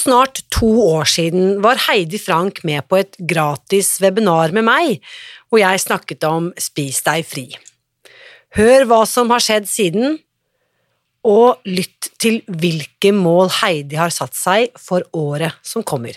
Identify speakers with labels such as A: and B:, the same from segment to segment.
A: Snart to år siden var Heidi Frank med på et gratis webinar med meg, hvor jeg snakket om Spis deg fri. Hør hva som har skjedd siden, og lytt til hvilke mål Heidi har satt seg for året som kommer.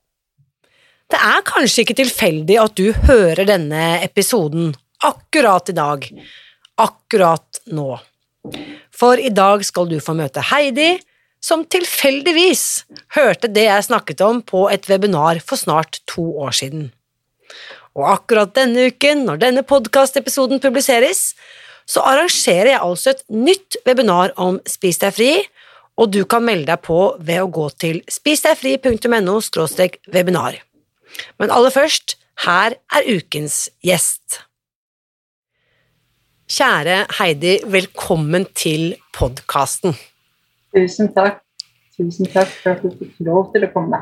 A: Det er kanskje ikke tilfeldig at du hører denne episoden akkurat i dag, akkurat nå. For i dag skal du få møte Heidi, som tilfeldigvis hørte det jeg snakket om på et webinar for snart to år siden. Og akkurat denne uken, når denne podkastepisoden publiseres, så arrangerer jeg altså et nytt webinar om Spis deg fri, og du kan melde deg på ved å gå til spisdegfri.no – webinar. Men aller først, her er ukens gjest. Kjære Heidi, velkommen til podkasten.
B: Tusen takk. Tusen takk for at du fikk lov til å komme.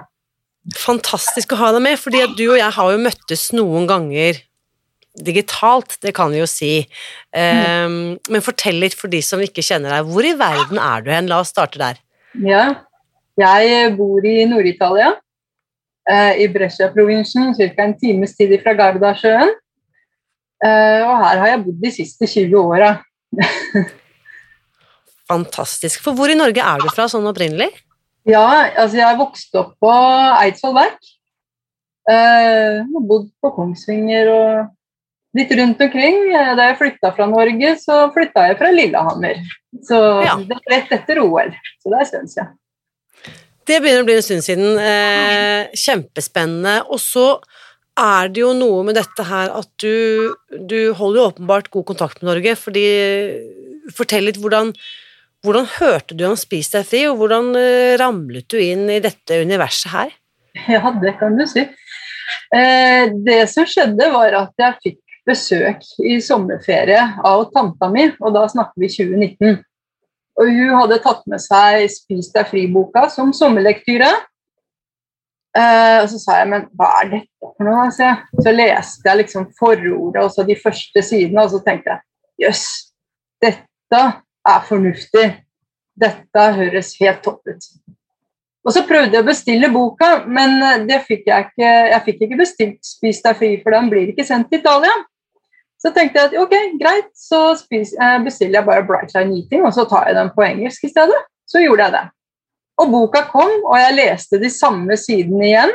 A: Fantastisk å ha deg med, fordi du og jeg har jo møttes noen ganger digitalt, det kan vi jo si. Um, men fortell litt for de som ikke kjenner deg. Hvor i verden er du hen? La oss starte der.
B: Ja, jeg bor i Nord-Italia. Eh, i Brescia-provinsen, ca. en times tid fra Gardasjøen. Eh, og her har jeg bodd de siste 20 åra.
A: Fantastisk. For hvor i Norge er du fra sånn opprinnelig?
B: Ja, altså jeg vokste opp på Eidsvoll verk. Eh, bodd på Kongsvinger og litt rundt omkring. Da jeg flytta fra Norge, så flytta jeg fra Lillehammer. Så ja. det er rett etter OL. Så det er en stund siden.
A: Det begynner å bli en stund siden. Eh, kjempespennende. Og så er det jo noe med dette her at du, du holder jo åpenbart god kontakt med Norge, fordi Fortell litt hvordan, hvordan hørte du om Spis deg fri, og hvordan uh, ramlet du inn i dette universet her?
B: Ja, det kan du si. Eh, det som skjedde, var at jeg fikk besøk i sommerferie av tanta mi, og da snakker vi 2019. Og hun hadde tatt med seg 'Spis deg fri'-boka som sommerlektyre. Eh, og så sa jeg 'men hva er dette for noe?' Altså? så leste jeg liksom forordet og så de første sidene, og så tenkte jeg 'jøss, dette er fornuftig'. Dette høres helt topp ut. Og så prøvde jeg å bestille boka, men det fikk jeg ikke. Jeg fikk ikke bestilt 'Spis deg fri', for den blir ikke sendt til Italia. Så tenkte jeg at ok, greit, så eh, bestiller jeg bare Brightline Eating, og så tar jeg den på engelsk i stedet. Så gjorde jeg det. Og boka kom, og jeg leste de samme sidene igjen.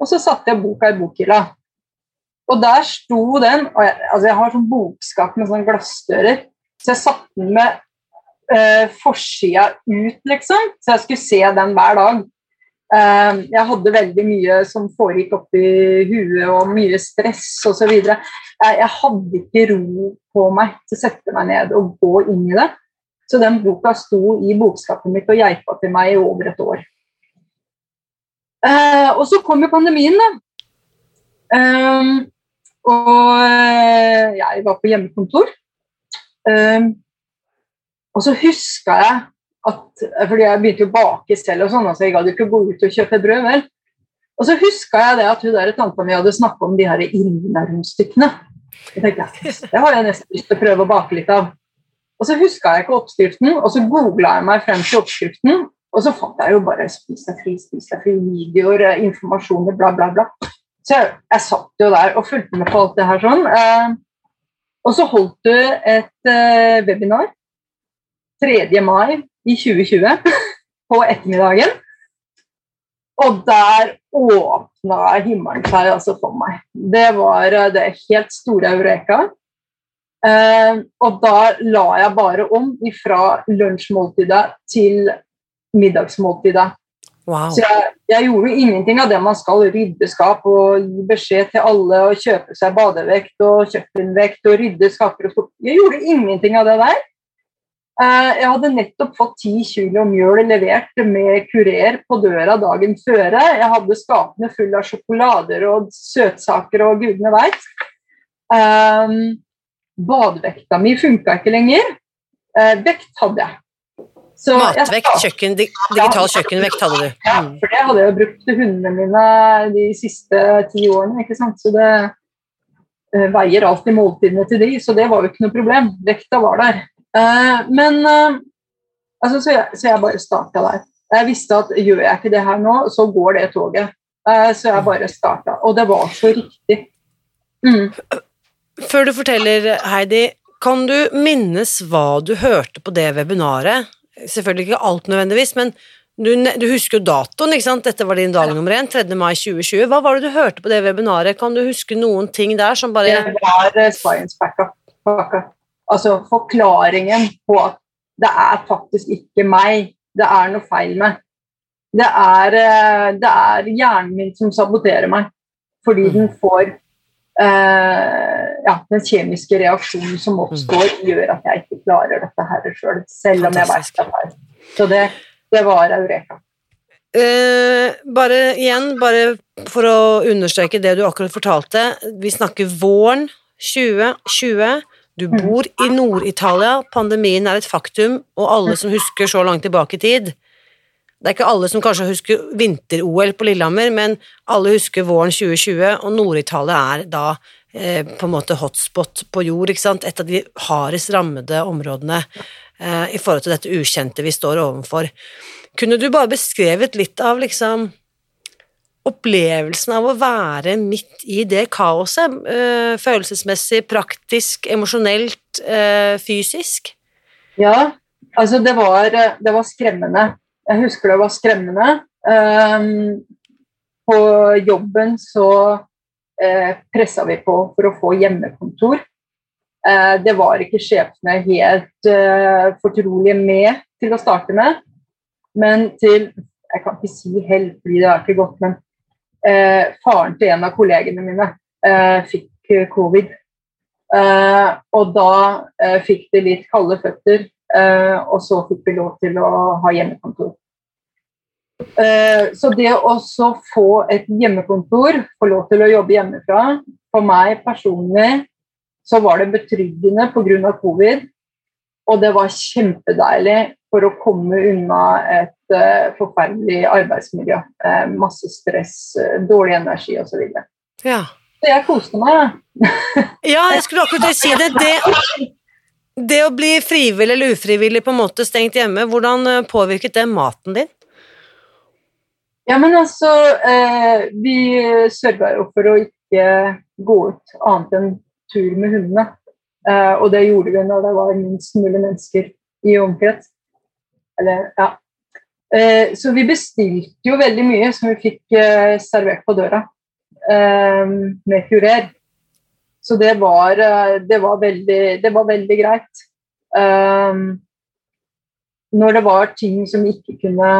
B: Og så satte jeg boka i bokhylla. Og der sto den og jeg, altså jeg har sånn bokskap med sånne glassdører, så jeg satte den med eh, forsida ut, liksom. Så jeg skulle se den hver dag. Ehm, jeg hadde veldig mye som foregikk oppi huet, og mye stress osv. Jeg, hadde ikke ro på meg til å sette meg ned og gå inn i det. Så den boka sto i bokskapet mitt og geipa til meg i over et år. Uh, og så kom jo pandemien, da. Um, og eh, jeg var på hjemmekontor. Og så huska jeg at fordi jeg begynte å bake selv, og sånn, altså jeg gadd ikke gå ut og kjøpe brød. vel. Og så huska jeg det at hun der tanta mi hadde snakka om de her tenkte, Det har jeg nesten lyst til å prøve å bake litt av. Og så huska jeg ikke oppskriften, og så googla jeg meg frem til oppskriften. Og så fant jeg jo bare 'spis deg fri, spis deg fri', videoer, informasjoner, bla, bla, bla. Så jeg, jeg satt jo der og fulgte med på alt det her sånn. Eh, og så holdt du et eh, webinar 3. mai i 2020 på ettermiddagen. Og der åpna himmelen seg altså for meg. Det var eh, det helt store eureka. Eh, og da la jeg bare om fra lunsjmåltidet til middagsmåltidet.
C: Wow.
B: Så jeg, jeg, gjorde ingenting av det man skal, rydde skap og gi beskjed til alle og kjøpe seg badevekt og kjøkkenvekt og rydde skaper og skap. Jeg gjorde ingenting av det der. Eh, jeg hadde nettopp fått 10 kilo mjøl levert med kurer på døra dagen før. Jeg hadde skapene fulle av sjokolader og søtsaker og gudene veit. Um, badevekta mi funka ikke lenger. Uh, vekt hadde jeg.
C: Så Matvekt, kjøkken, digital kjøkkenvekt hadde du.
B: Ja, mm. for det hadde jeg brukt til hundene mine de siste ti årene. ikke sant? Så det uh, veier alltid måltidene til de, så det var jo ikke noe problem. Vekta var der. Uh, men uh, altså, så, jeg, så jeg bare starta der. Jeg visste at gjør jeg ikke det her nå, så går det toget. så jeg bare starta. Og det var så riktig. Mm.
C: Før du forteller, Heidi, kan du minnes hva du hørte på det webinaret? Selvfølgelig ikke alt nødvendigvis, men du, du, husker jo datoen, ikke sant? Dette var din dag nummer én, 3. mai 2020. Hva var det du hørte på det webinaret? Kan du huske noen ting der som bare
B: Det var science backup. Altså forklaringen på at det er faktisk ikke meg det er noe feil med. Det er, uh, det er hjernen min som saboterer meg, fordi mm. den får eh, ja, den kjemiske reaksjonen som oppstår, mm. gjør at jeg ikke klarer dette her sjøl, selv, selv om jeg vet det er. Så det, det var eureka.
C: Eh, bare igjen, bare for å understreke det du akkurat fortalte. Vi snakker våren 2020. Du mm. bor i Nord-Italia, pandemien er et faktum, og alle som husker så langt tilbake i tid Det er ikke alle som kanskje husker vinter-OL på Lillehammer, men alle husker våren 2020, og Nord-Italia er da Eh, på en måte hotspot på jord, ikke sant? et av de hardest rammede områdene eh, i forhold til dette ukjente vi står overfor. Kunne du bare beskrevet litt av liksom opplevelsen av å være midt i det kaoset, eh, følelsesmessig, praktisk, emosjonelt, eh, fysisk?
B: Ja, altså det var, det var, skremmende. Jeg husker det var skremmende. Um, på jobben så eh, pressa vi på for å få hjemmekontor. Eh, det var ikke sjefene helt eh, fortrolige med til å starte med, men til Jeg kan ikke si helt, fordi det er ikke godt, men faren til en av kollegene mine eh, fikk covid. Eh, og da eh, fikk de litt kalde føtter, og så fikk vi lov til å ha hjemmekontor. Eh, så det å få et hjemmekontor, få lov til å jobbe hjemmefra, for meg personlig så var det betryggende pga. covid. Og det var kjempedeilig for å komme unna et uh, forferdelig arbeidsmiljø. Uh, masse stress, uh, dårlig energi osv. Så,
C: ja.
B: så jeg koste meg.
C: ja, jeg skulle akkurat si det. det. Det å bli frivillig eller ufrivillig på en måte stengt hjemme, hvordan påvirket det maten din?
B: Ja, men altså eh, Vi sørga jo for å ikke gå ut annet enn tur med hundene. Eh, og det gjorde vi når det var minst mulig mennesker i omkrets. Eller, ja. Eh, så vi bestilte jo veldig mye som vi fikk eh, servert på døra eh, med kurer. Så det var, det var, veldig, det var veldig greit. når det var ting som vi ikke kunne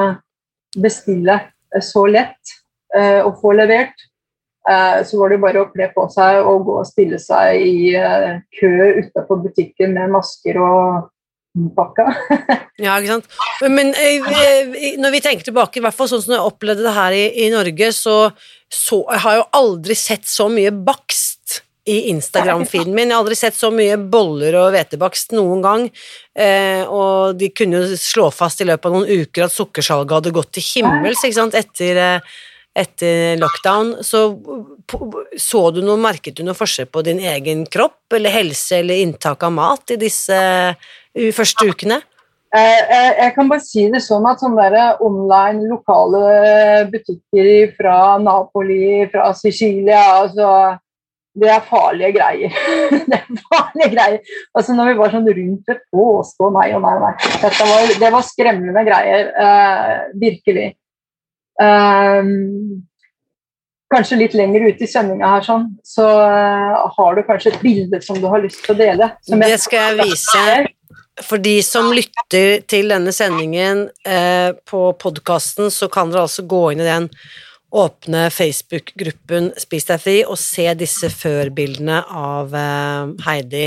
B: bestille så lett å få levert. Så var det bare å kle på seg og gå og stille seg i kø utenfor butikken med masker og pakka.
C: ja, ikke sant. Men når vi tenker tilbake, i hvert fall sånn som jeg opplevde det her i, i Norge, så, så jeg har jeg jo aldri sett så mye bakst i Instagram-feeden min. Jeg har aldri sett så mye boller og hvetebakst noen gang. Eh, og de kunne jo slå fast i løpet av noen uker at sukkersalget hadde gått til himmels ikke sant? Etter, eh, etter lockdown. Så så du noe, merket du noe forskjell på din egen kropp eller helse eller inntak av mat i disse første ukene?
B: Jeg, jeg, jeg kan bare si det sånn at sånne online lokale butikker fra Napoli, fra Sicilia altså, Det er farlige greier. det er farlige greier. Altså Når vi var sånn rundt et påske og nei og nei, nei. Var, det var skremmende greier. Uh, virkelig. Um, kanskje litt lenger ute i sendinga her, sånn, så har du kanskje et bilde som du har lyst til å dele.
C: det skal jeg vise. For de som lytter til denne sendingen eh, på podkasten, så kan dere altså gå inn i den åpne Facebook-gruppen Spis deg fri og se disse før-bildene av eh, Heidi.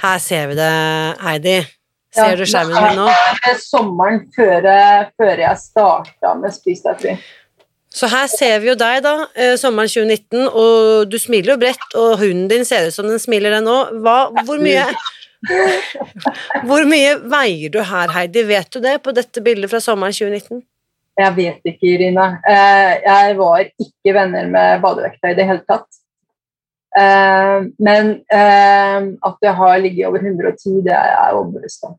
C: Her ser vi det, Heidi. Ser ja, du skjermen min nå?
B: Det er sommeren før, før jeg starta med Spis deg fri.
C: Så her ser vi jo deg, da, eh, sommeren 2019, og du smiler jo bredt, og hunden din ser ut som den smiler, den òg. Hvor mye hvor mye veier du her, Heidi? Vet du det på dette bildet fra sommeren 2019?
B: Jeg vet ikke, Irina. Eh, jeg var ikke venner med badevekta i det hele tatt. Eh, men eh, at jeg har ligget over 110, det er jeg overbevist om.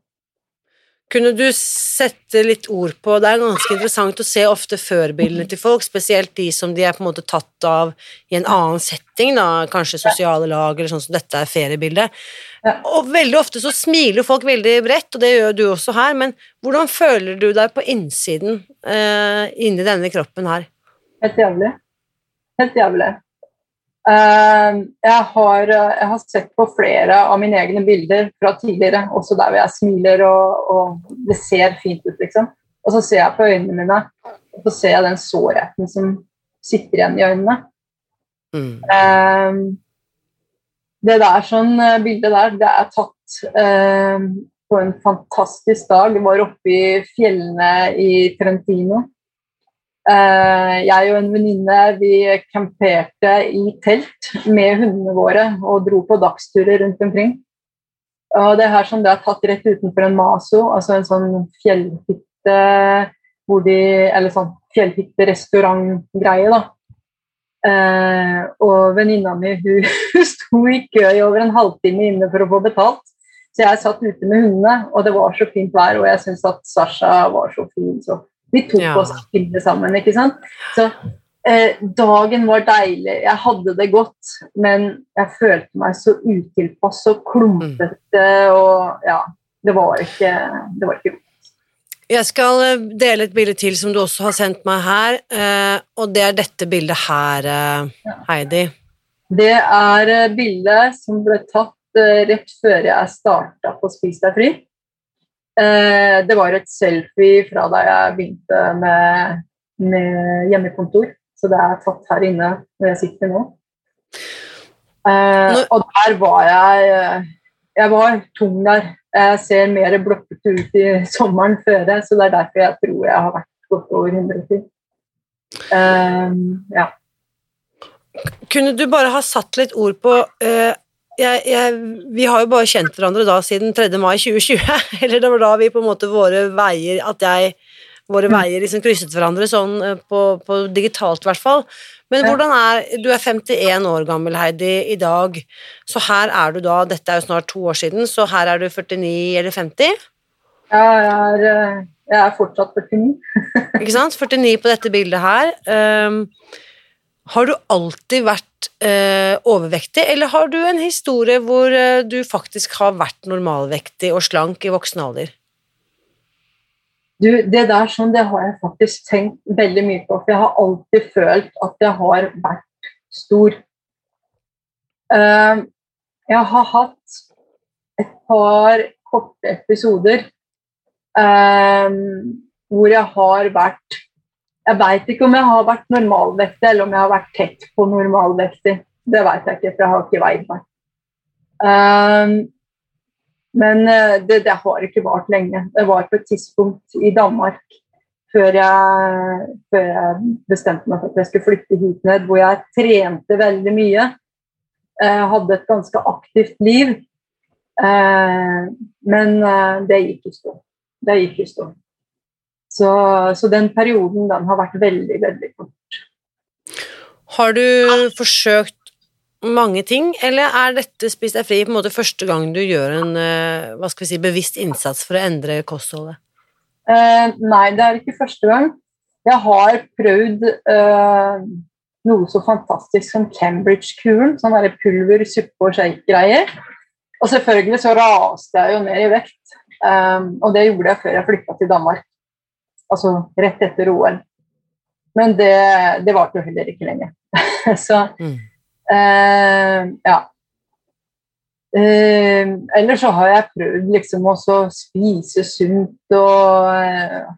C: Kunne du sette litt ord på Det er ganske interessant å se ofte førbildene til folk, spesielt de som de er på en måte tatt av i en annen setting, da, kanskje sosiale lag eller sånn som dette er feriebildet. Og veldig ofte så smiler folk veldig bredt, og det gjør du også her, men hvordan føler du deg på innsiden eh, inni denne kroppen her?
B: Helt jævlig. Helt jævlig. Ehm, jeg har, jeg har, sett på flere av mine egne bilder fra tidligere, også der hvor jeg smiler og, og det ser fint ut, liksom. Og så ser jeg på øynene mine, og så ser jeg den sårheten som sitter igjen i øynene. Mm. Um, det der sånn eh, bildet der, det er tatt um, på en fantastisk dag. Jeg var oppe i fjellene i Trentino. Eh, jeg og en venninne vi camperte i telt med hundene våre og dro på dagsturer rundt omkring. Og det her som det er tatt rett utenfor en maso, altså en sånn fjellhytte hvor de, Eller sånn fjellhytterestaurantgreie, da. Eh, og venninna mi hun sto i kø i over en halvtime inne for å få betalt. Så jeg satt ute med hundene, og det var så fint vær, og jeg syns at Sasha var så fin. så vi tok ja. oss bilde sammen, ikke sant. Så eh, dagen var deilig, jeg hadde det godt, men jeg følte meg så utilpass og klumpete og ja. Det var ikke, det var ikke godt.
C: Jeg skal eh, dele et bilde til som du også har sendt meg her, eh, og det er dette bildet her, eh, Heidi.
B: Det er bildet som ble tatt rett før jeg starta på Spis deg fri. Eh, det var et selfie fra da jeg begynte med, med, hjemmekontor. Så det er tatt her inne hvor jeg sitter nå. Eh, og der var jeg eh, Jeg var tung der. Jeg ser mer blokkete ut i sommeren før, så det er derfor jeg tror jeg har vært godt over 100 Eh, ja.
C: Kunne du bare ha satt litt ord på uh, jeg, jeg, vi har jo bare kjent hverandre da siden 3. mai 2020. Eller det var da vi på en måte våre veier At jeg Våre mm. veier liksom krysset hverandre sånn eh, på, på digitalt, i hvert fall. Men hvordan er Du er 51 år gammel, Heidi, i dag. Så her er du da Dette er jo snart to år siden, så her er du 49 eller 50?
B: Ja, jeg er, eh, jeg er fortsatt 49.
C: Ikke sant? 49 på dette bildet her. Um, har du alltid vært eh, overvektig, eller har du en historie hvor eh, du faktisk har vært normalvektig og slank i voksen alder?
B: Du, det der sånn, det har jeg faktisk tenkt veldig mye på, for jeg har alltid følt at jeg har vært stor. Uh, jeg har hatt et par korte episoder uh, hvor jeg har vært jeg veit ikke om jeg har vært normalvektig eller om jeg har vært tett på normalvektig. Det veit jeg ikke, for jeg har ikke veid meg. Um, men eh, det, det, har ikke vart lenge. Det var på et tidspunkt i Danmark før jeg, før jeg bestemte meg for at jeg skulle flytte hit ned, hvor jeg trente veldig mye. Jeg hadde et ganske aktivt liv. Uh, men det gikk i stå. Det gikk i stå. Så, så, den perioden den har vært veldig, veldig kort.
C: Har du forsøkt mange ting, eller er dette Spis deg fri på en måte første gang du gjør en eh, hva skal vi si, bevisst innsats for å endre kostholdet?
B: Eh, nei, det er ikke første gang. Jeg har prøvd eh, noe så fantastisk som Cambridge-kuren. Sånn derre pulver, suppe og shake-greier. Og selvfølgelig så raste jeg jo ned i vekt. Um, og det gjorde jeg før jeg flytta til Danmark. Altså rett etter OL. Men det, det varte jo heller ikke lenge. så
C: Mm.
B: eh, ja. Eh, ellers så har jeg prøvd liksom å spise sunt og,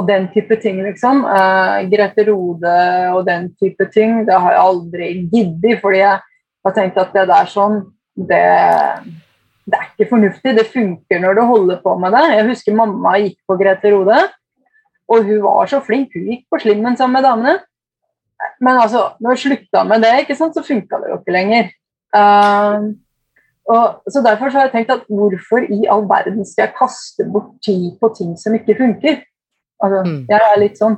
B: og den type ting, liksom. Eh, Grete Rode og den type ting. Det har jeg aldri giddet, fordi jeg har tenkt at det der sånn, det, det er ikke fornuftig. Det funker når du holder på med det. Jeg husker mamma gikk på Grete Rode, og hun var så flink. Hun gikk på slimmen sammen med damene. Men altså, når hun slutta med det, ikke sant, så funka det jo ikke lenger. Eh, og, så Derfor så har jeg tenkt at hvorfor i all verden skal jeg kaste bort tid på ting som ikke funker? Altså,
C: Mm.
B: Jeg er litt sånn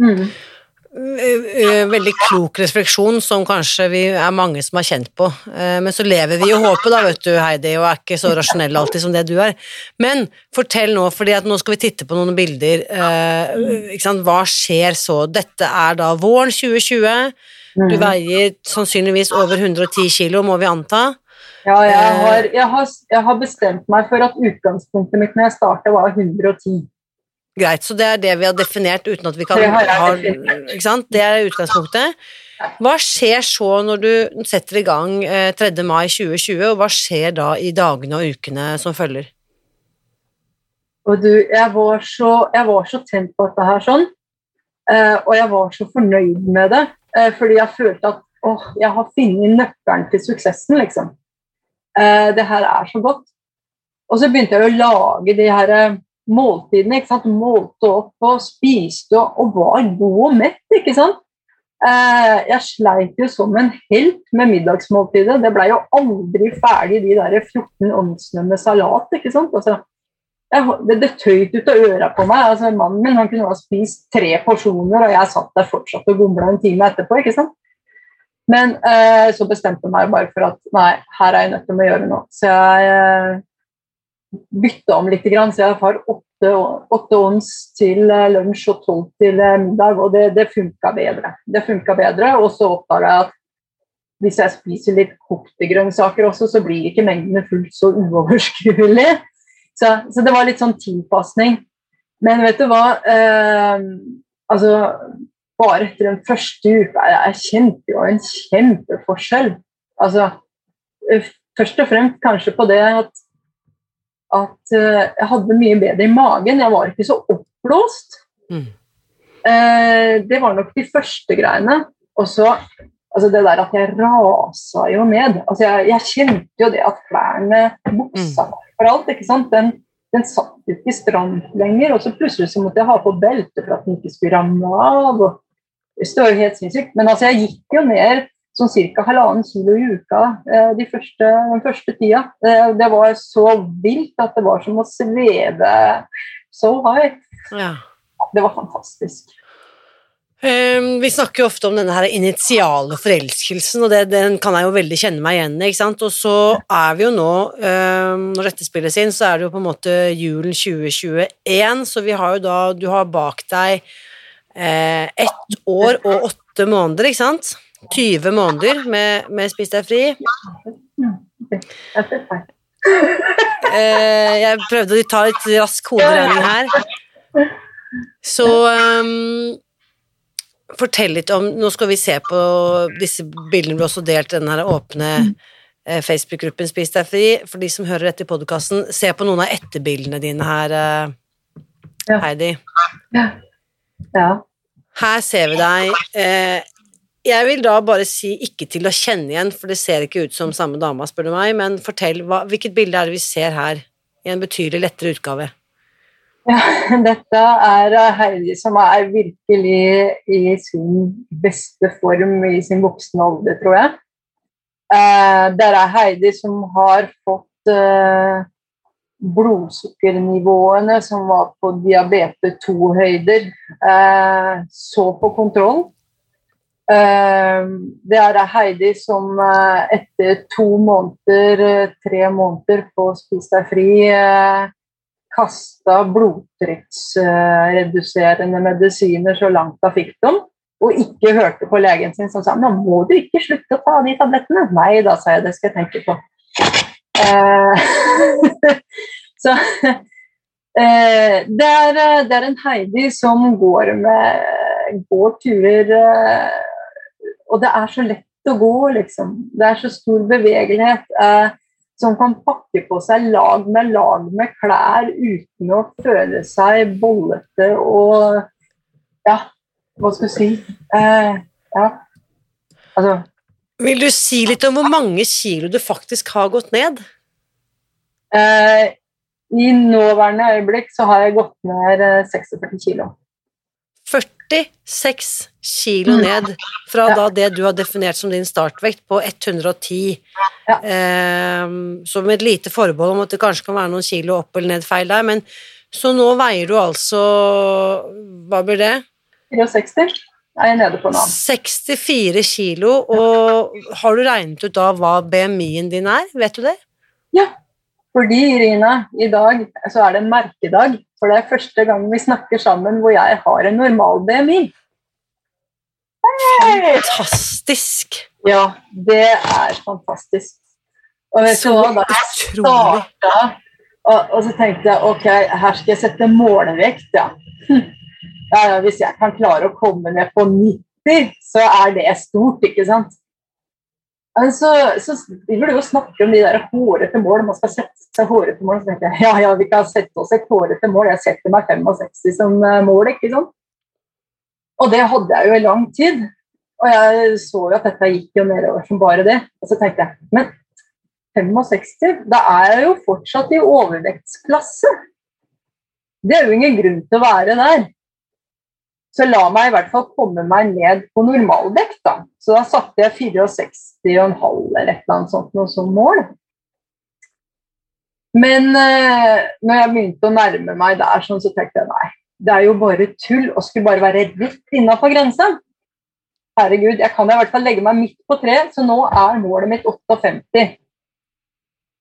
B: mm.
C: Eh, eh, Veldig klok refleksjon som kanskje vi er mange som har kjent på. Eh, Men så lever vi i håpet, da, vet du, Heidi, og er ikke så rasjonelle alltid som det du er. Men fortell nå, for nå skal vi titte på noen bilder. Hva skjer så? Dette er da våren 2020. Du
B: Mm.
C: veier sannsynligvis over 110 kilo, må vi anta.
B: Ja, jeg har, jeg, har, jeg har bestemt meg for at utgangspunktet mitt når jeg starta, var 110.
C: Greit, så det er det vi har definert uten at vi kan ha. Ikke sant? Det er utgangspunktet. Hva skjer så når du setter i gang eh, 3. mai 2020, og hva skjer da i dagene og ukene som følger?
B: Og du, jeg var så, jeg var så tent på dette her sånn, eh, og jeg var så fornøyd med det, eh, fordi jeg følte at åh, jeg har funnet nøkkelen til suksessen, liksom. Eh, det her er så godt. Og så begynte jeg å lage de her eh, måltidene, ikke sant. Målte opp og spiste og, og var god og mett, ikke sant. Eh, jeg sleit jo som en helt med middagsmåltidet. Det ble jo aldri ferdig, de der 14 onsene med salat, ikke sant. Altså, jeg, det, det tøyt ut av øra på meg. altså Mannen min han kunne ha spist tre porsjoner, og jeg satt der fortsatt og gomla en time etterpå. ikke sant? Men eh, så bestemte jeg meg bare for at nei, her er jeg nødt til å gjøre noe. Så jeg eh, bytta om litt, så jeg har åtte, åtte ons til eh, lunsj og tolv til eh, middag, og det, det funka bedre. Det bedre, Og så oppdaga jeg at hvis jeg spiser litt kokte grønnsaker også, så blir ikke mengdene fullt så uoverskuelig. Så, så det var litt sånn tilpasning. Men vet du hva? Eh, altså, bare etter den første uka Jeg kjente jo en kjempeforskjell. Altså, eh, først og fremst kanskje på det at, at eh, jeg hadde mye bedre i magen. Jeg var ikke så oppblåst.
C: Mm.
B: Eh, det var nok de første greiene. Og så altså det der at jeg rasa jo ned. Altså jeg, jeg kjente jo det at klærne, buksa for alt, ikke sant? Den, den satt ikke stramt lenger. Og så plutselig så måtte jeg ha på belte for at den ikke skulle ramle av. og det var jo helt sinnssykt. Men altså, jeg gikk jo ned sånn ca. halvannen kilo i uka eh, de første, den første tida. Eh, det var så vilt at det var som å sveve så high.
C: Ja.
B: Det var fantastisk.
C: Um, vi snakker jo ofte om denne her initiale forelskelsen, og det, den kan jeg jo veldig kjenne meg igjen i. ikke sant? Og så er vi jo nå, um, når dette spilles inn, så er det jo på en måte julen 2021, så vi har jo da Du har bak deg eh, ett år og åtte måneder, ikke sant? 20 måneder med, med Spis deg fri. Eh, jeg prøvde å ta litt rask hoderegning her. Så um, fortell litt om Nå skal vi se på disse bildene du også delt i den her åpne eh, Facebook-gruppen Spis deg fri. For de som hører dette i podkasten, se på noen av etterbildene dine her, eh,
B: Ja.
C: Heidi.
B: Ja.
C: Her ser vi deg. Jeg vil da bare si ikke til å kjenne igjen, for det ser ikke ut som samme dama, spør du meg, men fortell, hva, hvilket bilde er det vi ser her, i en betydelig lettere utgave?
B: Ja, dette er Heidi som er virkelig i sin beste form i sin voksne alder, tror jeg. Eh, det er Heidi som har fått eh, blodsukkernivåene som var på diabetes 2-høyder, eh, så på kontroll. Eh, det er Heidi som eh, etter to måneder, eh, tre måneder på å spise deg fri, kasta blodtrykksreduserende medisiner så langt hun fikk dem, og ikke hørte på legen sin som sa nå må du ikke slutte å ta de tablettene. Nei da, sa jeg, det skal jeg tenke på. Så det, er, det er en Heidi som går med går turer Og det er så lett å gå, liksom. Det er så stor bevegelighet. Eh, som kan pakke på seg lag med lag med klær uten å føle seg bollete og Ja, hva skal jeg si? Eh, ja. Altså
C: Vil du si litt om hvor mange kilo du faktisk har gått ned?
B: eh, I nåværende øyeblikk så har jeg gått ned eh, 46 kilo.
C: 46 kilo
B: Mm.
C: ned fra
B: Ja.
C: da det du har definert som din startvekt på 110.
B: Ja.
C: Eh, så med et lite forbehold om at det kanskje kan være noen kilo opp eller ned feil der, men så nå veier du altså Hva blir det?
B: 64 er jeg nede på nå.
C: 64 kilo, og har du regnet ut da hva BMI-en din er? Vet du det?
B: Ja, fordi Irina, i dag så er det en merkedag. For det er første gang vi snakker sammen hvor jeg har en normal BMI. Hey!
C: Fantastisk!
B: Ja, det er fantastisk. Og vet du
C: Så
B: hva, da jeg starta, og, og så tenkte jeg ok, her skal jeg sette. Hm. ja. ja, Hvis jeg kan klare å komme ned på 90, så er det stort, ikke sant. Så, så driver du jo snakke om de der hårete mål, man skal sette seg hårete mål. Så tenker jeg ja, ja, vi kan sette oss et hårete mål. Jeg setter meg 65 som eh, mål, ikke sant. Og det hadde jeg jo i lang tid. Og jeg så jo at dette gikk jo nedover som bare det. Og så tenkte jeg men 65, da er jeg jo fortsatt i overvektsklasse. Det er jo ingen grunn til å være der. Så la meg i hvert fall komme meg ned på normalvekt, da. Så da satte jeg 64,5 eller et eller annet sånt noe som mål. Men eh, når jeg begynte å nærme meg der, sånn, så tenkte jeg nei, det er jo bare tull og skulle bare være rett innafor grensa. Herregud, jeg kan i hvert fall legge meg midt på tre, så nå er målet mitt 58.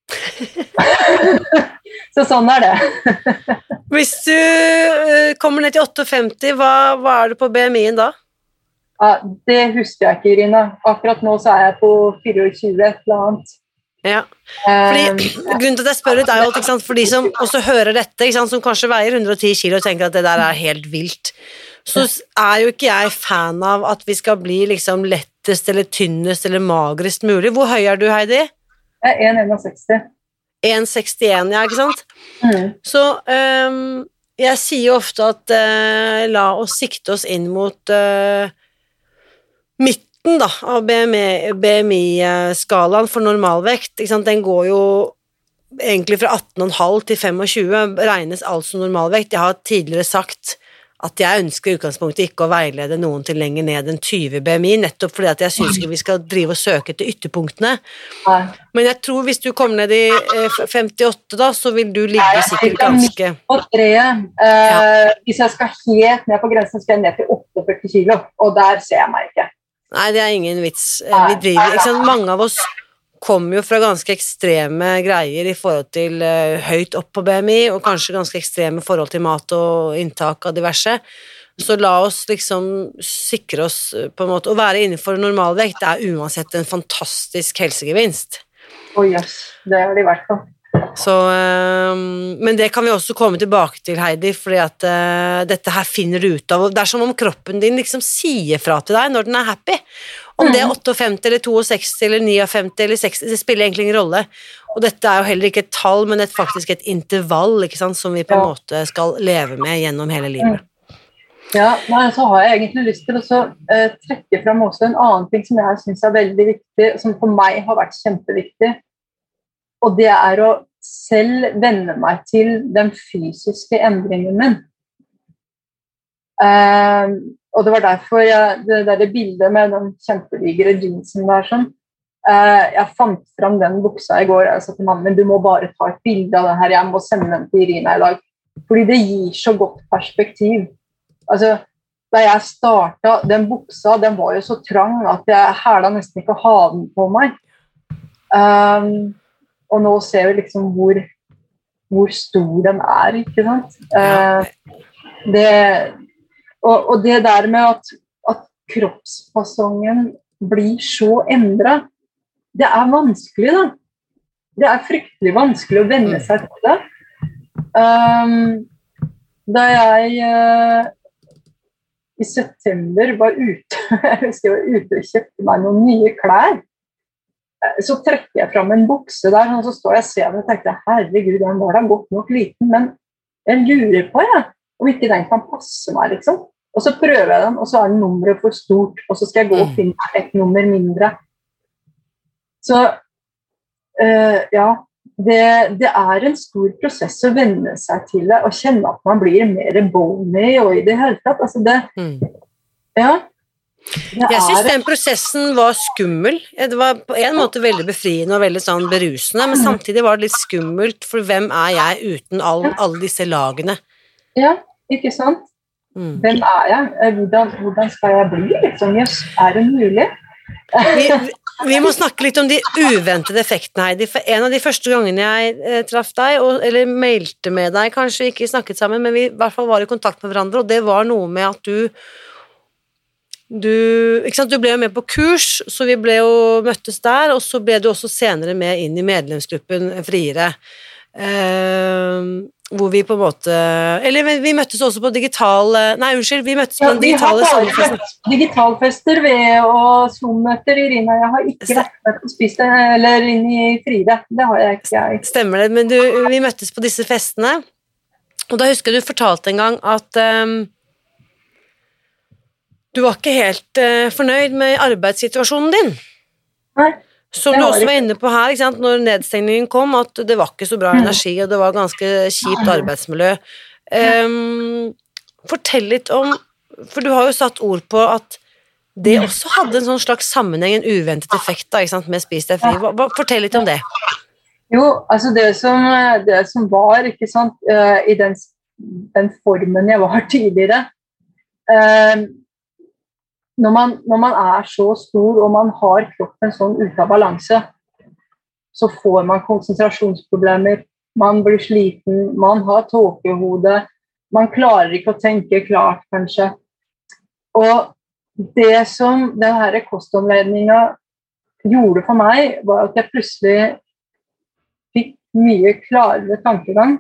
B: så sånn er det.
C: Hvis du øh, kommer ned til 58, hva, hva er det på BMI-en da?
B: Ja, det husker jeg ikke, Irina. Akkurat nå så er jeg på 24 et eller annet.
C: Ja,
B: Eh,
C: fordi Grunnen til at jeg spør litt, er jo at for de som også hører dette, sant, som kanskje veier 110 kilo og tenker at det der er helt vilt, så er jo ikke jeg fan av at vi skal bli liksom lettest eller tynnest eller magrest mulig. Hvor høy er du, Heidi?
B: Er 1,61.
C: 1,61, ja, ikke sant?
B: Mm.
C: Så um, jeg sier jo ofte at uh, la oss sikte oss inn mot uh, midten da, av BMI-skalaen for normalvekt. Ikke sant? Den går jo egentlig fra 18,5 til 25, regnes altså normalvekt. Jeg har tidligere sagt at jeg ønsker i utgangspunktet ikke å veilede noen til lenger ned enn 20 BMI, nettopp fordi at jeg syns ikke vi skal drive og søke etter ytterpunktene. Men jeg tror hvis du kommer ned i eh, 58, da, så vil du ligge sikkert ganske.
B: Eh, Hvis jeg skal helt ned på grensen, skal jeg ned til 48 kilo, og der ser jeg meg ikke.
C: Nei, det er ingen vits. Eh, Vi driver, ikke sant? Mange av oss kommer jo fra ganske ekstreme greier i forhold til eh, høyt opp på BMI, og kanskje ganske ekstreme forhold til mat og inntak av diverse. Så la oss liksom sikre oss eh, på en måte Å være innenfor normalvekt er uansett en fantastisk helsegevinst.
B: Å jøss, det er det i hvert fall.
C: Så, eh, men det kan vi også komme tilbake til, Heidi, fordi at eh, dette her finner du ut av. Det er som om kroppen din liksom sier fra til deg når den er happy. Om det er 58 eller 62 eller 59 eller 60, det spiller egentlig ingen rolle. Og dette er jo heller ikke et tall, men et, faktisk et intervall ikke sant, som vi på en måte skal leve med gjennom hele livet.
B: Ja, nei, så har jeg egentlig lyst til å så, eh, trekke fram også en annen ting som jeg syns er veldig viktig, som for meg har vært kjempeviktig. Og det er å selv venne meg til den fysiske endringen min. Eh, og det var derfor jeg, det der bildet med den kjempedigre jeansen der sånn eh, Jeg fant fram den buksa i går. Jeg sa til mannen min du må bare ta et bilde av den her. Jeg må sende den til Irina i dag. Fordi det gir så godt perspektiv. Altså, da jeg starta Den buksa den var jo så trang at jeg hæla nesten ikke å ha den på meg. Um, og nå ser vi liksom hvor, hvor stor den er, ikke sant. Uh, det, og, og, det der med at, at kroppsfasongen blir så endra, det er vanskelig, da. Det er fryktelig vanskelig å venne seg til det. Um, da jeg uh, i september var ute jeg husker jeg var ute og kjøpte meg noen nye klær, uh, så trekker jeg fram en bukse der, og så står jeg og ser den og tenker herregud, den var da godt nok liten, men jeg lurer på jeg, om ikke den kan passe meg, liksom. Og så prøver jeg den, og så er nummeret for stort, og så skal jeg gå og mm. finne et nummer mindre. Så øh, ja, det, det, er en stor prosess å venne seg til det og kjenne at man blir mer bony og i det hele tatt. Altså det, mm. Ja.
C: Det jeg syns den prosessen var skummel. Det var på en måte veldig befriende og veldig sånn berusende, men mm. samtidig var det litt skummelt, for hvem er jeg uten all, alle disse lagene?
B: Ja, ikke sant? Mm. Hvem er jeg? Eh, hvordan, hvordan skal jeg bli, liksom? Jøss, er det mulig?
C: vi, vi, må snakke litt om de uventede effektene, Heidi. For en av de første gangene jeg eh, traff deg, og, eller mailte med deg, kanskje ikke snakket sammen, men vi i hvert fall var i kontakt med hverandre, og det var noe med at du du, du, ble jo med på kurs, så vi ble jo møttes der, og så ble du også senere med inn i medlemsgruppen Friere. Uh, hvor vi på en måte Eller vi møttes også på digital Nei, unnskyld, vi møttes på ja, den digitale sommerfesten.
B: Digitalfester ved og Zoom-møter, Irina. Jeg har ikke vært med på spist eller inn i Fride. Det har jeg ikke. Jeg.
C: Stemmer det. Men du, vi møttes på disse festene, og da husker jeg du fortalte en gang at um, du var ikke helt uh, fornøyd med arbeidssituasjonen din.
B: Nei.
C: Som du også var inne på her, når nedstengningen kom, at det var ikke så bra energi, og det var ganske kjipt arbeidsmiljø. Um, fortell litt om For du har jo satt ord på at det også hadde en sånn slags sammenheng, en uventet effekt da, med Spis deg fri. Fortell litt om det.
B: Jo, altså det som, det som var, ikke sant, uh, i den, den, formen jeg var tidligere uh, når man, når man, er så stor og man har kroppen sånn ute av balanse, så får man konsentrasjonsproblemer, man blir sliten, man har tåkehode, man klarer ikke å tenke klart, kanskje. Og det som denne kostomledninga gjorde for meg, var at jeg plutselig fikk mye klarere tankegang.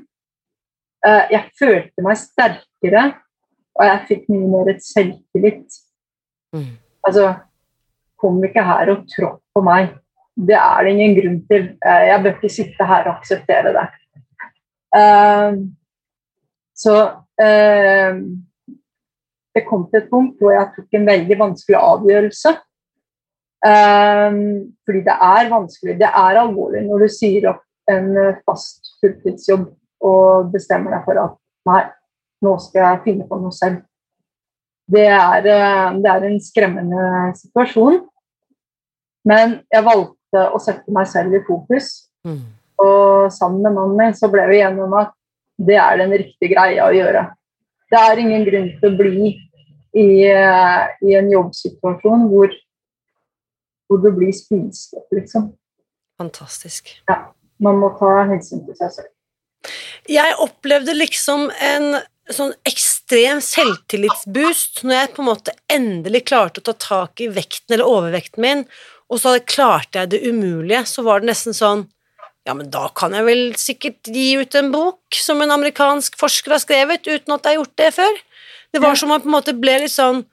B: Eh, jeg følte meg sterkere, og jeg fikk mye mer selvtillit. Mm. Altså, kom ikke her og tråkk på meg. Det er det ingen grunn til. Eh, jeg bør ikke sitte her og akseptere det. Uh, så uh, det kom til et punkt hvor jeg tok en veldig vanskelig avgjørelse. Uh, fordi det er vanskelig, det er alvorlig når du sier opp en fast fulltidsjobb og bestemmer deg for at nei, nå skal jeg finne på noe selv det er, eh, det er, en skremmende situasjon. Men jeg valgte å sette meg selv i fokus. Mm. Og sammen med mannen min så ble vi enige om at det er den riktige greia å gjøre. Det er ingen grunn til å bli i, eh, i en jobbsituasjon hvor, hvor du blir spist opp, liksom.
C: Fantastisk.
B: Ja. Man må ta hensyn til seg selv.
C: Jeg opplevde liksom en sånn ekstrem selvtillitsboost når jeg på en måte endelig klarte å ta tak i vekten eller overvekten min, og så klarte jeg det umulige, så var det nesten sånn ja, men da kan jeg vel sikkert gi ut en bok som en amerikansk forsker har skrevet, uten at jeg har gjort det før. Det var som om jeg på en måte ble litt sånn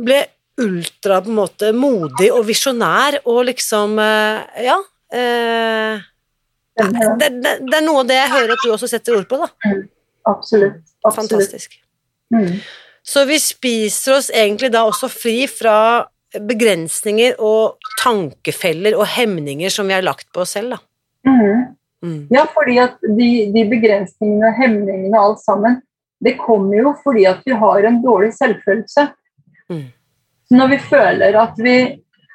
C: Ble ultra på en måte modig og visjonær og liksom eh, Ja. Eh, det, det, det, er noe av det jeg hører at du også setter ord på, da.
B: Mm. Absolutt. Absolutt.
C: Fantastisk. Mm. Så vi spiser oss egentlig da også fri fra begrensninger og tankefeller og hemninger som vi har lagt på oss selv, da.
B: Mm. Mm. Ja, fordi at de, de begrensningene, hemningene og alt sammen, det kommer jo fordi at vi har en dårlig selvfølelse. Mm. Når vi føler at vi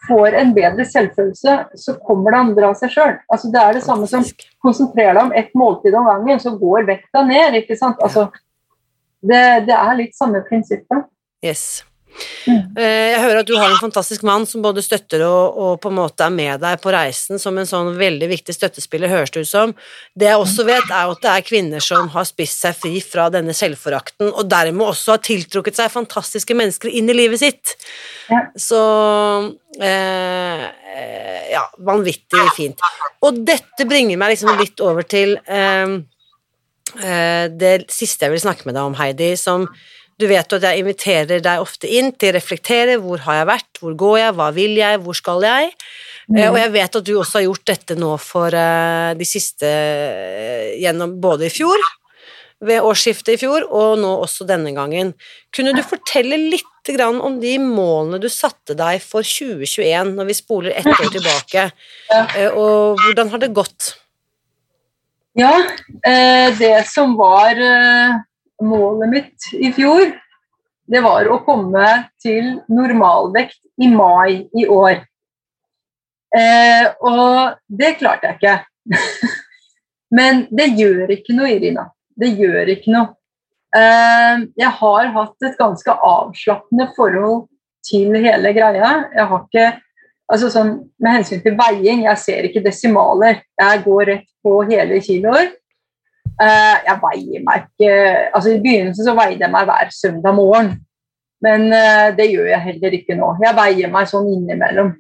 B: får en bedre selvfølelse, så kommer det andre av seg sjøl. Altså, det er det samme som konsentrerer deg om ett måltid om gangen, så går vekta ned. ikke sant? Altså, det, det, er litt samme prinsippet.
C: Yes.
B: Mm.
C: Eh, Jeg hører at du har en fantastisk mann som både støtter og, og på en måte er med deg på reisen som en sånn veldig viktig støttespiller, høres det ut som. Det jeg også vet, er at det er kvinner som har spist seg fri fra denne selvforakten, og dermed også har tiltrukket seg fantastiske mennesker inn i livet sitt.
B: Ja.
C: Så eh, eh, Ja, vanvittig fint. Og dette bringer meg liksom litt over til eh, eh, det siste jeg vil snakke med deg om, Heidi, som du vet at jeg inviterer deg ofte inn til å reflektere. Hvor har jeg vært? Hvor går jeg? Hva vil jeg? Hvor skal jeg? Mm. Og jeg vet at du også har gjort dette nå for eh, de siste eh, gjennom både i fjor, ved årsskiftet i fjor, og nå også denne gangen. Kunne du fortelle litt om de målene du satte deg for 2021, når vi spoler ett år tilbake, Eh, og hvordan har det gått?
B: Ja, eh, det som var eh, målet mitt i fjor, det var å komme til normalvekt i mai i år. Eh, og det klarte jeg ikke. Men det gjør ikke noe, Irina. Det gjør ikke noe. Jeg har hatt et ganske avslappende forhold til hele greia. Jeg har ikke altså sånn, Med hensyn til veiing, jeg ser ikke desimaler. Jeg går rett på hele kiloer. Uh, jeg veier meg ikke altså I begynnelsen så veide jeg meg hver søndag morgen. Men uh, det gjør jeg heller ikke nå. Jeg veier meg sånn innimellom.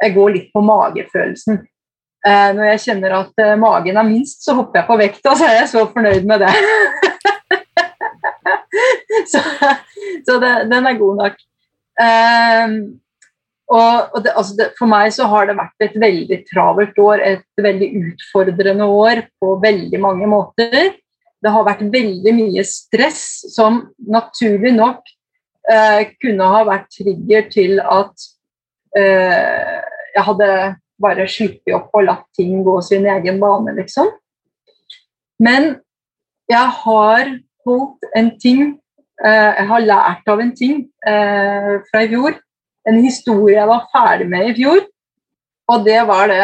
B: Jeg går litt på magefølelsen. Uh, når jeg kjenner at magen er minst, så hopper jeg på vekta, så er jeg så fornøyd med det. så så det, den er god nok. Og, og det, altså det, for meg så har det vært et veldig travelt år, et veldig utfordrende år på veldig mange måter. Det har vært veldig mye stress som naturlig nok eh, kunne ha vært trigger til at eh, jeg hadde bare sluppet opp og latt ting gå sin egen bane, liksom. Men jeg har holdt en ting eh, Jeg har lært av en ting eh, fra i fjor en historie jeg var ferdig med i fjor. Og det var det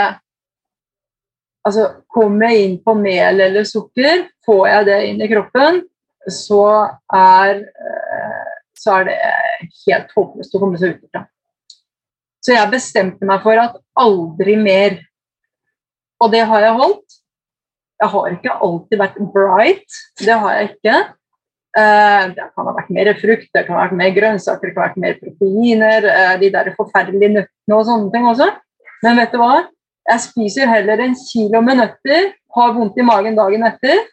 B: Altså, kommer jeg inn på mel eller sukker, får jeg det inn i kroppen, så er, eh, så er det helt håpløst å komme seg ut ifra. Så jeg bestemte meg for at aldri mer. Og det har jeg holdt. Jeg har ikke alltid vært bright, det har jeg ikke. Eh, Det kan ha vært mer frukt, det kan ha vært mer grønnsaker, det kan ha vært mer proteiner, eh, de der forferdelige nøttene og sånne ting også. Men vet du hva? Jeg spiser heller en kilo med nøtter, har vondt i magen dagen etter,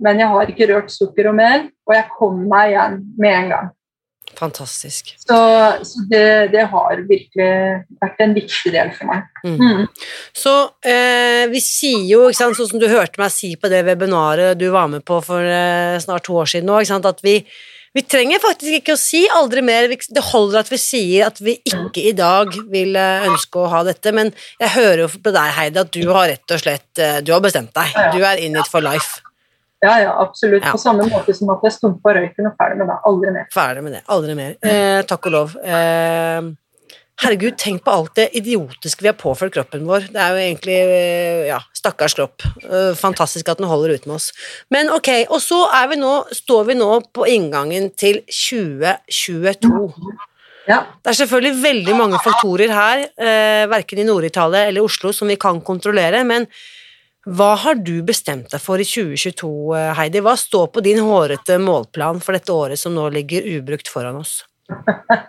B: men jeg har ikke rørt sukker og mel, og jeg kommer meg igjen med en gang.
C: Fantastisk.
B: Så, så det, det har virkelig vært en viktig del for meg.
C: Mm.
B: Mm.
C: Så eh, vi sier jo, ikke sant, sånn som du hørte meg si på det webinaret du var med på for eh, snart to år siden nå, ikke sant, at vi, vi trenger faktisk ikke å si aldri mer. Det holder at vi sier at vi ikke i dag vil eh, ønske å ha dette, men jeg hører jo på deg, Heidi, at du har rett og slett eh, Du har bestemt deg. Du er in it for life.
B: Ja, ja, absolutt.
C: Ja.
B: På samme måte som at jeg stumpa røyken og ferdig med det. Aldri mer.
C: Ferdig med det. Aldri mer. Eh, takk og lov. Eh, herregud, tenk på alt det idiotiske vi har påført kroppen vår. Det er jo egentlig eh, Ja, stakkars kropp. Eh, fantastisk at den holder ut med oss. Men ok, og så er vi nå, står vi nå på inngangen til 2022.
B: Ja.
C: Det er selvfølgelig veldig mange faktorer her, eh, verken i Nord-Italia eller Oslo, som vi kan kontrollere, men hva har du bestemt deg for i 2022, eh, Heidi? Hva står på din hårete målplan for dette året som nå ligger ubrukt foran oss?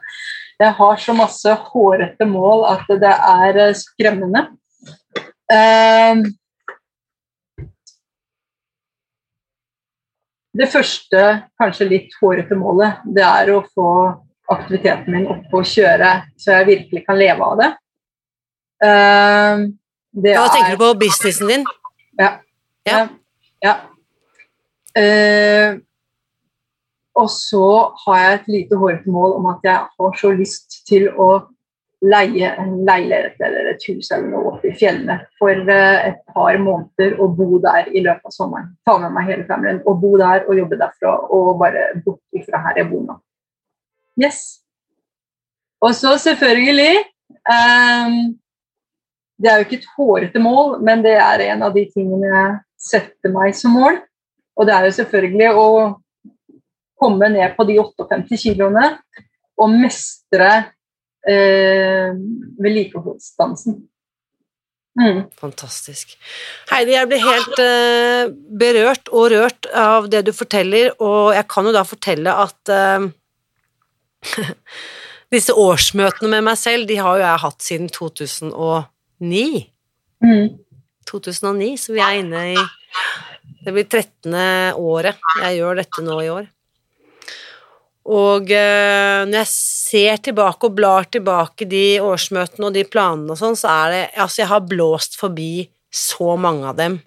B: Jeg har så masse hårete mål at det er eh, skremmende. Ehm, Det første, kanskje litt hårete målet, det er å få aktiviteten min opp og kjøre, så jeg virkelig kan leve av det. det er,
C: Hva
B: er-
C: tenker du på businessen din?
B: Ja.
C: Ja.
B: ja. Uh, og så har jeg et lite hårete mål om at jeg har så lyst til å leie en leilighet eller et hus eller noe oppe i fjellene for eh, et par måneder og bo der i løpet av sommeren. Ta med meg hele familien og bo der og jobbe derfra og bare bort fra her jeg bor nå. Yes. Og så selvfølgelig ehm, det er jo ikke et hårete mål, men det er en av de tingene jeg setter meg som mål. Og det er jo selvfølgelig å komme ned på de 58 kiloene og mestre eh, vedlikeholdsdansen. Mm.
C: Fantastisk. Heidi, jeg blir helt eh, berørt og rørt av det du forteller, og jeg kan jo da fortelle at eh, disse årsmøtene med meg selv, de har jo jeg hatt siden 2009.
B: Mm.
C: 2009, så vi er inne i Det blir 13. året jeg gjør dette nå i år. Og eh, når jeg ser tilbake og blar tilbake de årsmøtene og de planene og sånn, så er det Altså, jeg har blåst forbi så mange av dem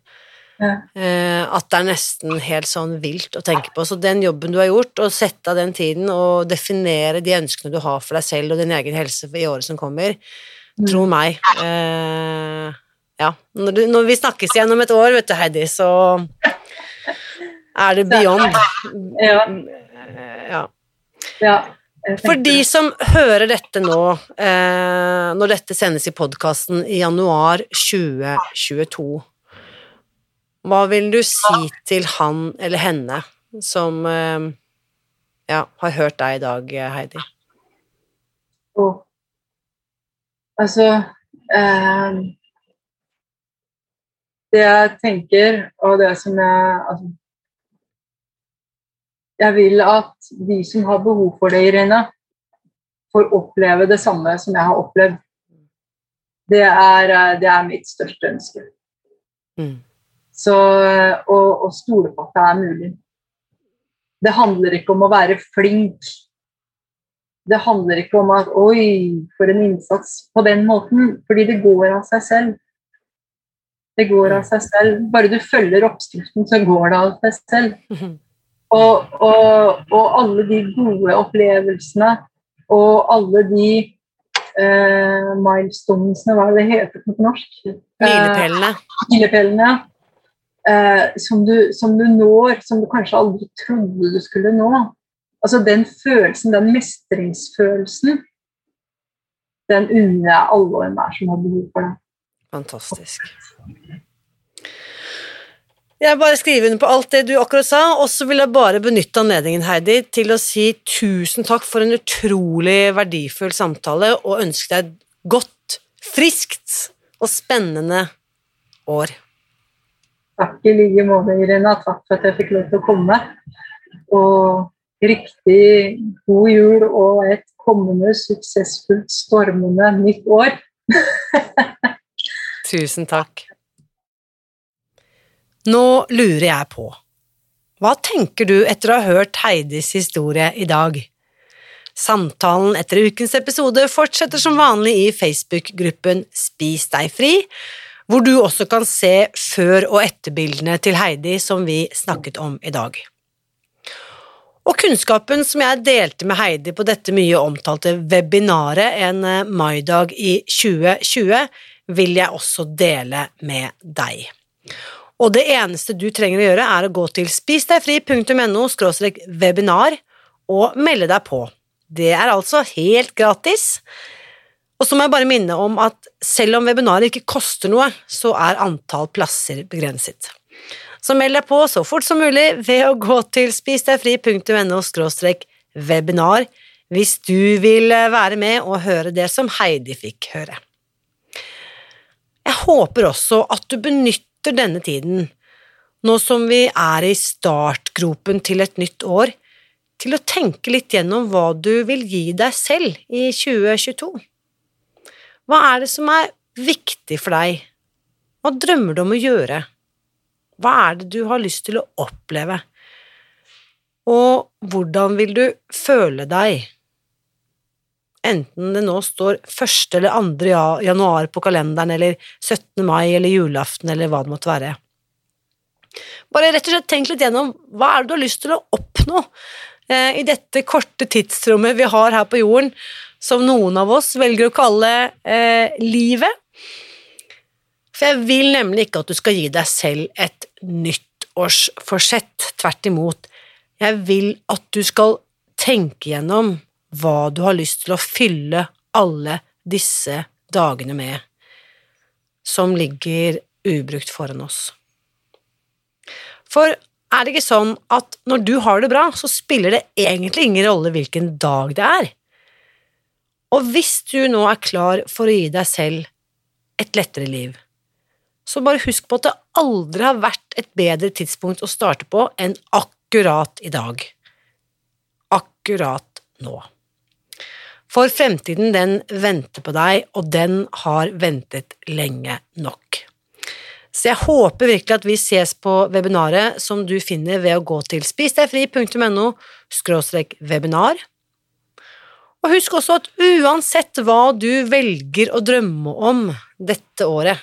B: Ja.
C: eh, at det er nesten helt sånn vilt å tenke på. Så den jobben du har gjort, å sette av den tiden og definere de ønskene du har for deg selv og din egen helse i året som kommer, tro meg eh, Ja. Når, du, når vi snakkes igjen om et år, vet du, Heidi, så er det beyond.
B: Ja.
C: Ja.
B: ja.
C: For de som hører dette nå, eh, når dette sendes i podkasten i januar 2022, hva vil du si til han eller henne som eh, ja, har hørt deg i dag, Heidi?
B: Og, altså eh, Det jeg tenker, og det som jeg altså, Jeg vil at de som har behov for det, Irene, får oppleve det samme som jeg har opplevd. Det er, eh, det er mitt største ønske.
C: Mm.
B: Så eh, å, å stole på at det er mulig. Det handler ikke om å være flink. Det handler ikke om at Oi, for en innsats på den måten. Fordi det går av seg selv. Det går av seg selv. Bare du følger oppskriften, så går det av seg selv. Og, og, og alle de gode opplevelsene og alle de uh, milestonesene, hva er det heter på norsk? Eh,
C: Milepælene.
B: milepælene eh, som, du, som du når, som du kanskje aldri trodde du skulle nå. Altså den følelsen, den mestringsfølelsen, den unner jeg alle og enhver som har behov for det.
C: Fantastisk. Jeg bare skriver under på alt det du akkurat sa, og så vil jeg bare benytte anledningen, Heidi, til å si tusen takk for en utrolig verdifull samtale, og ønske deg et godt, friskt og spennende år.
B: Takk i like måte, Irena. Takk for at jeg fikk lov til å komme. Og riktig god jul og et kommende suksessfullt, stormende nytt år.
C: Tusen takk. Nå lurer jeg på, hva tenker du etter å ha hørt Heidis historie i dag? Samtalen etter ukens episode fortsetter som vanlig i Facebook-gruppen Spis deg fri, hvor du også kan se før- og etterbildene til Heidi som vi snakket om i dag. Og kunnskapen som jeg delte med Heidi på dette mye omtalte webinaret en eh, maidag i 2020, vil jeg også dele med deg. Og det eneste du trenger å gjøre, er å gå til spisdegfri.no webinar og melde deg på. Det er altså helt gratis. Og så må jeg bare minne om at selv om webinaret ikke koster noe, så er antall plasser begrenset. Så meld deg på så fort som mulig ved å gå til spisdegfri.no webinar hvis du vil være med og høre det som Heidi fikk høre. Jeg håper også at du benytter denne tiden, nå som vi er i startgropen til et nytt år, til å tenke litt gjennom hva du vil gi deg selv i 2022. Hva er det som er viktig for deg? Hva drømmer du om å gjøre? Hva er det du har lyst til å oppleve? Og hvordan vil du føle deg? Enten det nå står 1. eller 2. januar på kalenderen, eller 17. mai eller julaften, eller hva det måtte være. Bare rett og slett tenk litt gjennom hva er det du har lyst til å oppnå eh, i dette korte tidsrommet vi har her på jorden, som noen av oss velger å kalle eh, livet. For jeg vil nemlig ikke at du skal gi deg selv et nyttårsforsett, tvert imot. Jeg vil at du skal tenke gjennom hva du har lyst til å fylle alle disse dagene med, som ligger ubrukt foran oss. For er det ikke sånn at når du har det bra, så spiller det egentlig ingen rolle hvilken dag det er? Og hvis du nå er klar for å gi deg selv et lettere liv, så bare husk på at det aldri har vært et bedre tidspunkt å starte på enn akkurat i dag. Akkurat nå. For fremtiden, den venter på deg, og den har ventet lenge nok. Så jeg håper virkelig at vi ses på webinaret som du finner ved å gå til spisdegfri.no webinar. Og husk også at uansett hva du velger å drømme om dette året,